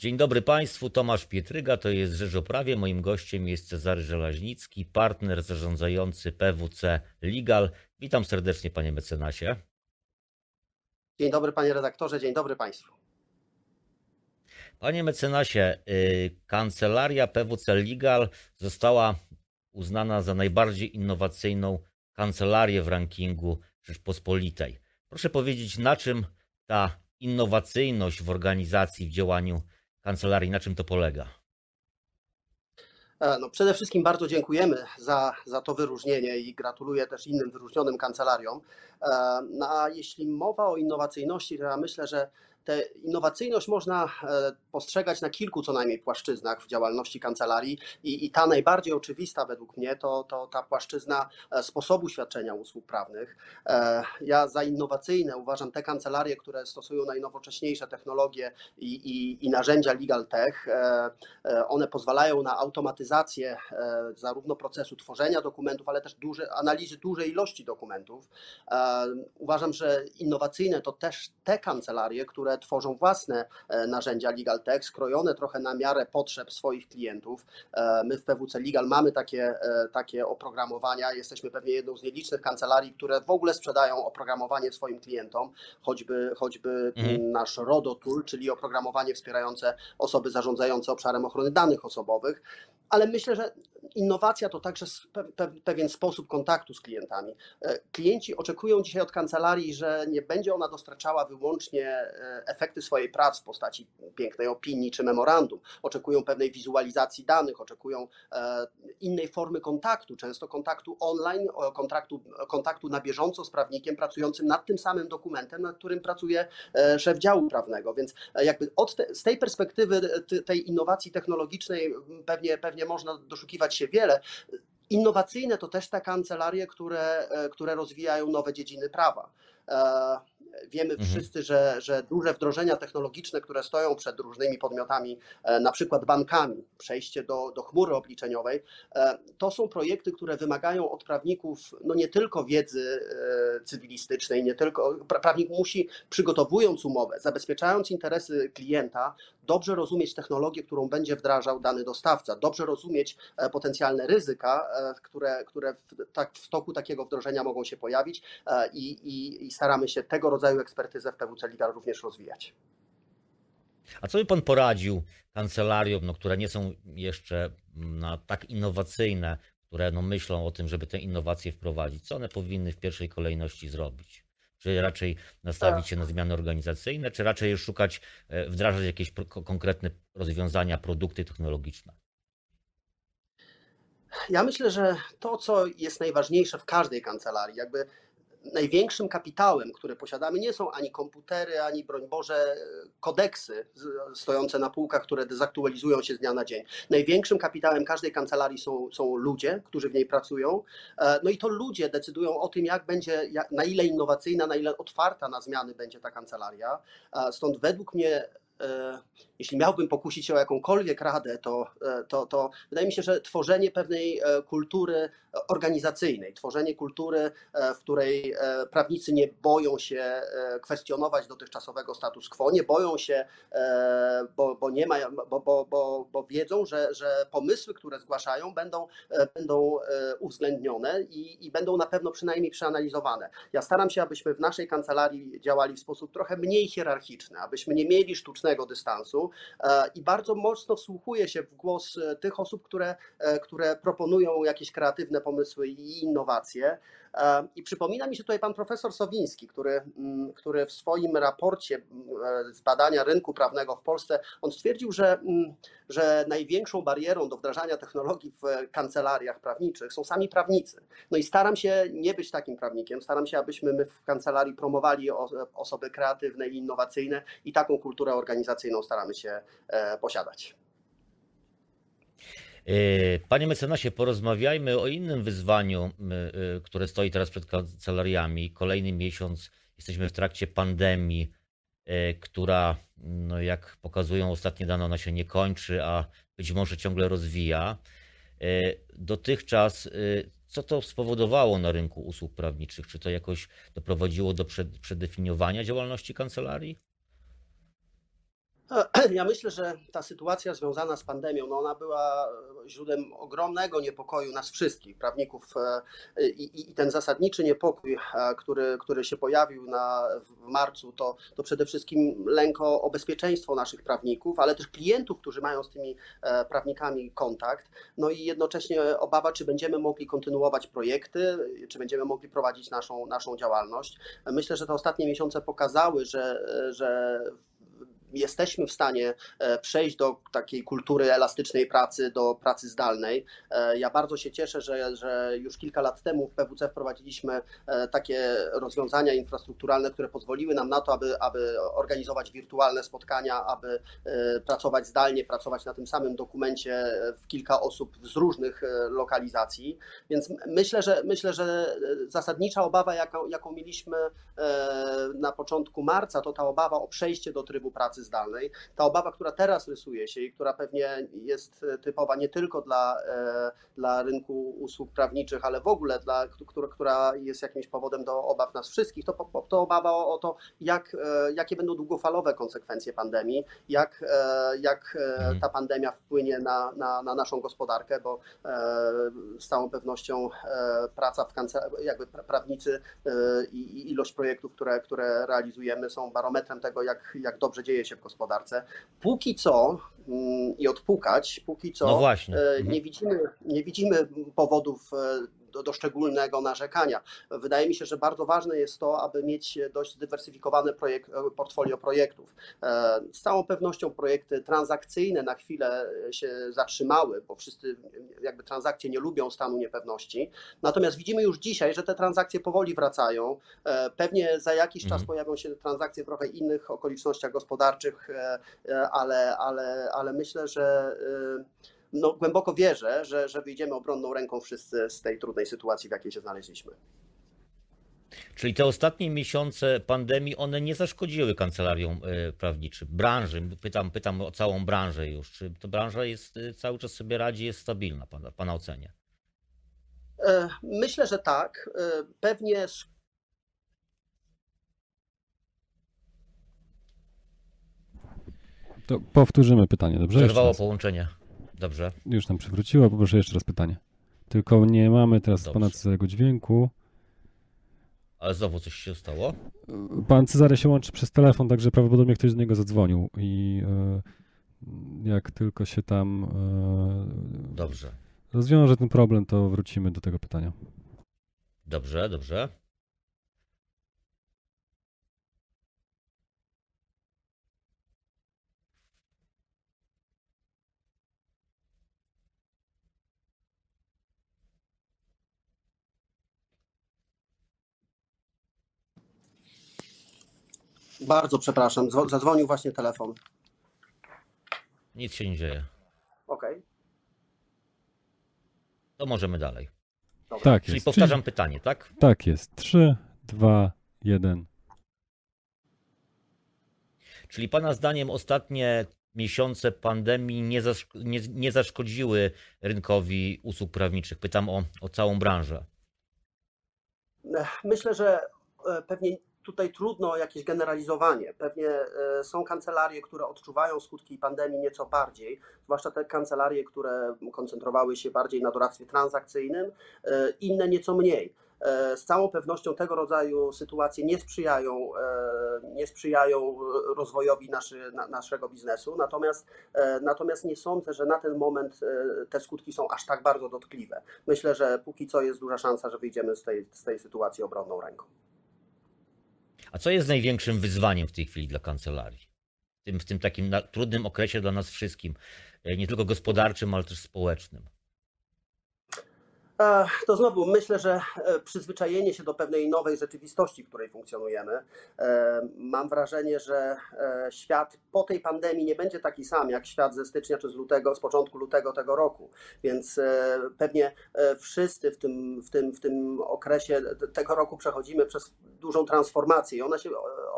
Dzień dobry Państwu, Tomasz Pietryga, to jest Rzecz o Prawie. Moim gościem jest Cezary Żelaźnicki, partner zarządzający PWC Legal. Witam serdecznie Panie mecenasie. Dzień dobry Panie redaktorze, dzień dobry Państwu. Panie mecenasie, y, kancelaria PWC Legal została uznana za najbardziej innowacyjną kancelarię w rankingu Rzeczpospolitej. Proszę powiedzieć, na czym ta innowacyjność w organizacji, w działaniu kancelarii, na czym to polega? E, No, przede wszystkim bardzo dziękujemy za, za to wyróżnienie i gratuluję też innym wyróżnionym kancelariom. E, No, a jeśli mowa o innowacyjności, to ja myślę, że tę innowacyjność można e, postrzegać na kilku co najmniej płaszczyznach w działalności kancelarii i, i ta najbardziej oczywista według mnie to, to ta płaszczyzna e, sposobu świadczenia usług prawnych. E, Ja za innowacyjne uważam te kancelarie, które stosują najnowocześniejsze technologie i, i, i narzędzia legal tech. One pozwalają na automatyzację zarówno procesu tworzenia dokumentów, ale też duże, analizy dużej ilości dokumentów. Uważam, że innowacyjne to też te kancelarie, które tworzą własne e, narzędzia Legal Tech, skrojone trochę na miarę potrzeb swoich klientów. E, My w PWC Legal mamy takie, e, takie oprogramowania. Jesteśmy pewnie jedną z nielicznych kancelarii, które w ogóle sprzedają oprogramowanie swoim klientom, choćby, choćby Mhm. nasz RODO Tool, czyli oprogramowanie wspierające osoby zarządzające obszarem ochrony danych osobowych, ale myślę, że innowacja to także pewien sposób kontaktu z klientami. E, Klienci oczekują dzisiaj od kancelarii, że nie będzie ona dostarczała wyłącznie e, efekty swojej pracy w postaci pięknej opinii czy memorandum. Oczekują pewnej wizualizacji danych, oczekują e, innej formy kontaktu, często kontaktu online, kontaktu, kontaktu na bieżąco z prawnikiem pracującym nad tym samym dokumentem, nad którym pracuje szef działu prawnego. Więc jakby te, z tej perspektywy ty- tej innowacji technologicznej pewnie, pewnie można doszukiwać się wiele. Innowacyjne to też te kancelarie, które, e, które rozwijają nowe dziedziny prawa. Wiemy Mhm. wszyscy, że, że duże wdrożenia technologiczne, które stoją przed różnymi podmiotami, e, na przykład bankami, przejście do, do chmury obliczeniowej, e, to są projekty, które wymagają od prawników no nie tylko wiedzy e, cywilistycznej, nie tylko pra- prawnik musi przygotowując umowę, zabezpieczając interesy klienta, dobrze rozumieć technologię, którą będzie wdrażał dany dostawca, dobrze rozumieć potencjalne ryzyka, które, które w, tak, w toku takiego wdrożenia mogą się pojawić i, i, i staramy się tego rodzaju ekspertyzę w PWC Legal również rozwijać. A co by Pan poradził kancelariom, no, które nie są jeszcze no, tak innowacyjne, które no, myślą o tym, żeby te innowacje wprowadzić? Co one powinny w pierwszej kolejności zrobić? Czy raczej nastawić się na zmiany organizacyjne, czy raczej szukać, e, wdrażać jakieś konkretne rozwiązania, produkty technologiczne? Ja myślę, że to, co jest najważniejsze w każdej kancelarii, jakby największym kapitałem, który posiadamy, nie są ani komputery, ani broń Boże kodeksy stojące na półkach, które dezaktualizują się z dnia na dzień. Największym kapitałem każdej kancelarii są, są ludzie, którzy w niej pracują. E, No i to ludzie decydują o tym, jak będzie, na ile innowacyjna, na ile otwarta na zmiany będzie ta kancelaria. E, Stąd według mnie jeśli miałbym pokusić się o jakąkolwiek radę, to, e, to, to wydaje mi się, że tworzenie pewnej e, kultury organizacyjnej, tworzenie kultury, e, w której e, prawnicy nie boją się e, kwestionować dotychczasowego status quo, nie boją się, e, bo, bo, nie ma, bo, bo, bo, bo wiedzą, że, że pomysły, które zgłaszają, będą, e, będą e, uwzględnione i, i będą na pewno przynajmniej przeanalizowane. Ja staram się, abyśmy w naszej kancelarii działali w sposób trochę mniej hierarchiczny, abyśmy nie mieli sztucznego dystansu e, i bardzo mocno wsłuchuję się w głos e, tych osób, które, e, które proponują jakieś kreatywne pomysły i innowacje. I przypomina mi się tutaj pan profesor Sowiński, który, mm, który w swoim raporcie mm, z badania rynku prawnego w Polsce, on stwierdził, że, mm, że największą barierą do wdrażania technologii w kancelariach prawniczych są sami prawnicy. No i staram się nie być takim prawnikiem, staram się, abyśmy my w kancelarii promowali osoby kreatywne i innowacyjne i taką kulturę organizacyjną staramy się e, posiadać. E, Panie mecenasie, porozmawiajmy o innym wyzwaniu, e, które stoi teraz przed kancelariami. Kolejny miesiąc jesteśmy w trakcie pandemii, która, no jak pokazują ostatnie dane, ona się nie kończy, a być może ciągle rozwija. Dotychczas, co to spowodowało na rynku usług prawniczych? Czy to jakoś doprowadziło do przed- przedefiniowania działalności kancelarii? Ja myślę, że ta sytuacja związana z pandemią, no ona była źródłem ogromnego niepokoju nas wszystkich, prawników e, i, i ten zasadniczy niepokój, e, który, który się pojawił na, w marcu, to, to przede wszystkim lęk o, o bezpieczeństwo naszych prawników, ale też klientów, którzy mają z tymi e, prawnikami kontakt, no i jednocześnie obawa, czy będziemy mogli kontynuować projekty, czy będziemy mogli prowadzić naszą, naszą działalność. Myślę, że te ostatnie miesiące pokazały, że, że jesteśmy w stanie e, przejść do takiej kultury elastycznej pracy, do pracy zdalnej. E, ja bardzo się cieszę, że, że już kilka lat temu w PWC wprowadziliśmy e, takie rozwiązania infrastrukturalne, które pozwoliły nam na to, aby, aby organizować wirtualne spotkania, aby pracować zdalnie, pracować na tym samym dokumencie w kilka osób z różnych lokalizacji. Więc myślę, że myślę, że zasadnicza obawa, jaką, jaką mieliśmy na początku marca, to ta obawa o przejście do trybu pracy pracy zdalnej. Ta obawa, która teraz rysuje się i która pewnie jest e, typowa nie tylko dla, e, dla rynku usług prawniczych, ale w ogóle dla, która, która jest jakimś powodem do obaw nas wszystkich, to, to obawa o, o to, jak, e, jakie będą długofalowe konsekwencje pandemii, jak, jak Mhm. ta pandemia wpłynie na, na, na naszą gospodarkę, bo z całą pewnością praca w kancelarii, jakby prawnicy i ilość projektów, które, które realizujemy są barometrem tego, jak, jak dobrze dzieje się w gospodarce. Póki co mm, i odpukać, póki co No właśnie. e, Mhm. nie widzimy, nie widzimy powodów e, do, szczególnego narzekania. Wydaje mi się, że bardzo ważne jest to, aby mieć dość zdywersyfikowane projekt, e, portfolio projektów. Z całą pewnością projekty transakcyjne na chwilę się zatrzymały, bo wszyscy jakby transakcje nie lubią stanu niepewności. Natomiast widzimy już dzisiaj, że te transakcje powoli wracają. Pewnie za jakiś czas Mhm. pojawią się transakcje w trochę innych okolicznościach gospodarczych, ale, ale, ale myślę, że no, głęboko wierzę, że, że wyjdziemy obronną ręką wszyscy z tej trudnej sytuacji, w jakiej się znaleźliśmy. Czyli te ostatnie miesiące pandemii, one nie zaszkodziły kancelariom e, prawniczym, branży. Pytam, pytam o całą branżę już. Czy ta branża jest e, cały czas sobie radzi, jest stabilna, pana, pana ocenie? E, myślę, że tak. Pewnie To powtórzymy pytanie, dobrze? Przerwało połączenie. Dobrze. Już nam przywróciło, poproszę jeszcze raz pytanie. Tylko nie mamy teraz Dobrze. pana Cezarego dźwięku. Ale znowu coś się stało? Pan Cezary się łączy przez telefon, także prawdopodobnie ktoś do niego zadzwonił i e, jak tylko się tam e, Dobrze. rozwiąże ten problem, to wrócimy do tego pytania. Dobrze, dobrze. Bardzo przepraszam, dzwo- zadzwonił właśnie telefon. Nic się nie dzieje. Okej. To możemy dalej. dobra. Tak Czyli jest. powtarzam pytanie, tak? Tak jest. 3, 2, 1. Czyli Pana zdaniem ostatnie miesiące pandemii nie, zaszk- nie, nie zaszkodziły rynkowi usług prawniczych? Pytam o, o całą branżę. Myślę, że e, pewnie tutaj trudno jakieś generalizowanie. Pewnie e, są kancelarie, które odczuwają skutki pandemii nieco bardziej, zwłaszcza te kancelarie, które koncentrowały się bardziej na doradztwie transakcyjnym, e, inne nieco mniej. E, Z całą pewnością tego rodzaju sytuacje nie sprzyjają, nie sprzyjają rozwojowi naszy, na, naszego biznesu, natomiast, natomiast nie sądzę, że na ten moment te skutki są aż tak bardzo dotkliwe. Myślę, że póki co jest duża szansa, że wyjdziemy z tej, z tej sytuacji obronną ręką. A co jest największym wyzwaniem w tej chwili dla kancelarii? W tym, w tym takim trudnym okresie dla nas wszystkim, e, nie tylko gospodarczym, ale też społecznym. To znowu myślę, że e, przyzwyczajenie się do pewnej nowej rzeczywistości, w której funkcjonujemy. E, Mam wrażenie, że e, świat po tej pandemii nie będzie taki sam jak świat ze stycznia czy z lutego, z początku lutego tego roku. Więc pewnie wszyscy w tym, w tym, w tym okresie tego roku przechodzimy przez dużą transformację i ona się,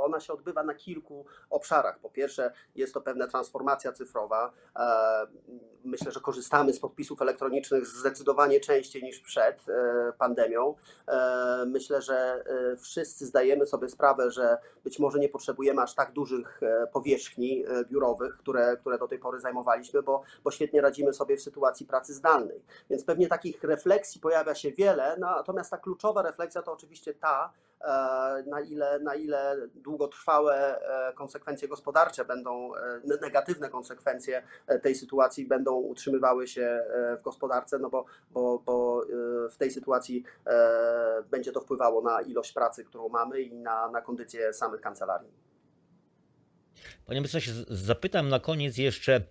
ona się odbywa na kilku obszarach. Po pierwsze, jest to pewna transformacja cyfrowa. E, myślę, że korzystamy z podpisów elektronicznych zdecydowanie częściej niż przed e, pandemią. E, myślę, że wszyscy zdajemy sobie sprawę, że być może nie potrzebujemy aż tak dużych powierzchni biurowych, które, które do tej pory zajmowaliśmy, bo, bo świetnie radzimy sobie w sytuacji pracy zdalnej. Więc pewnie takich refleksji pojawia się wiele, no, natomiast ta kluczowa refleksja to oczywiście ta, na ile, na ile długotrwałe e, konsekwencje gospodarcze będą, e, negatywne konsekwencje tej sytuacji będą utrzymywały się w gospodarce, no bo, bo, bo w tej sytuacji będzie to wpływało na ilość pracy, którą mamy i na, na kondycję samych kancelarii. Panie mecenasie, zapytam na koniec jeszcze,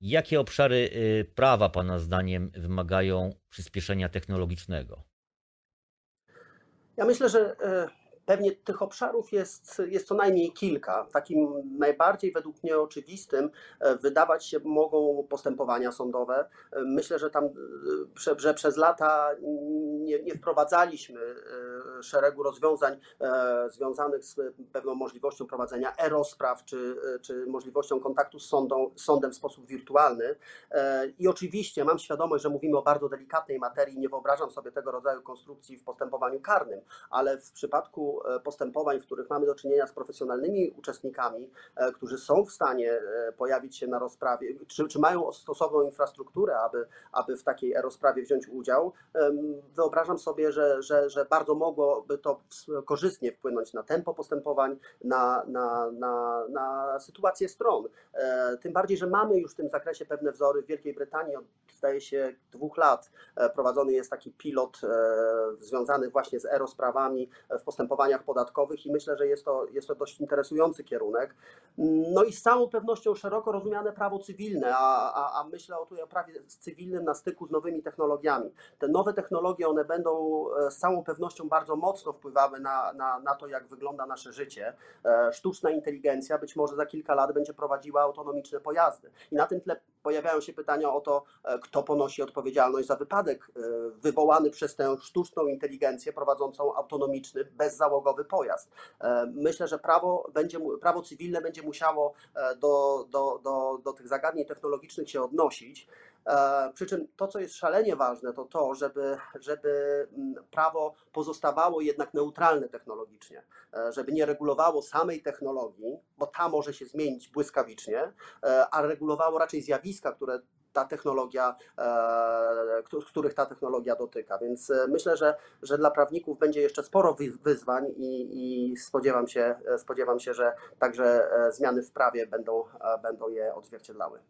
jakie obszary y, prawa Pana zdaniem wymagają przyspieszenia technologicznego? Ja myślę, że e, Pewnie tych obszarów jest, jest co najmniej kilka. Takim najbardziej według mnie oczywistym e, wydawać się mogą postępowania sądowe. E, myślę, że tam e, że przez lata nie, nie wprowadzaliśmy szeregu rozwiązań związanych z pewną możliwością prowadzenia e-rozpraw czy, czy możliwością kontaktu z sądą, sądem w sposób wirtualny. I oczywiście mam świadomość, że mówimy o bardzo delikatnej materii, nie wyobrażam sobie tego rodzaju konstrukcji w postępowaniu karnym, ale w przypadku postępowań, w których mamy do czynienia z profesjonalnymi uczestnikami, e, którzy są w stanie e, pojawić się na rozprawie, czy, czy mają stosowną infrastrukturę, aby, aby w takiej rozprawie wziąć udział, wyobrażam sobie, że, że, że bardzo mogłoby to korzystnie wpłynąć na tempo postępowań, na, na, na, na sytuację stron. Tym bardziej, że mamy już w tym zakresie pewne wzory. W Wielkiej Brytanii od zdaje się dwóch lat prowadzony jest taki pilot związany właśnie z e-rozprawami w postępowaniach podatkowych i myślę, że jest to, jest to dość interesujący kierunek. No i z całą pewnością szeroko rozumiane prawo cywilne, a, a, a myślę o tutaj o prawie cywilnym na styku z nowymi technologiami. Te nowe technologie, one będą e, z całą pewnością bardzo mocno wpływały na, na, na to, jak wygląda nasze życie. E, sztuczna inteligencja być może za kilka lat będzie prowadziła autonomiczne pojazdy. I na tym tle pojawiają się pytania o to, e, kto ponosi odpowiedzialność za wypadek wywołany przez tę sztuczną inteligencję prowadzącą autonomiczny, bezzałogowy załogowy pojazd. E, myślę, że prawo, będzie, prawo cywilne będzie musiało e, do, do, do, do tych zagadnień technologicznych się odnosić. E, przy czym to, co jest szalenie ważne, to to, żeby, żeby mm, prawo pozostawało jednak neutralne technologicznie, żeby nie regulowało samej technologii, bo ta może się zmienić błyskawicznie, a regulowało raczej zjawiska, które ta technologia, e, których ta technologia dotyka. Więc e, myślę, że, że dla prawników będzie jeszcze sporo wyzwań i, i spodziewam, się, e, spodziewam się, że także zmiany w prawie będą, będą je odzwierciedlały.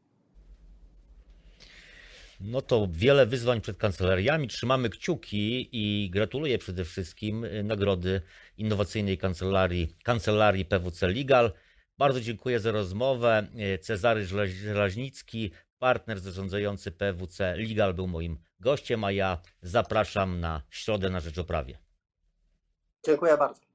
No to wiele wyzwań przed kancelariami. Trzymamy kciuki i gratuluję przede wszystkim nagrody innowacyjnej kancelarii, kancelarii PWC Legal. Bardzo dziękuję za rozmowę. Cezary Żelaźnicki, partner zarządzający PWC Legal był moim gościem, a ja zapraszam na środę na rzecz o. Dziękuję bardzo.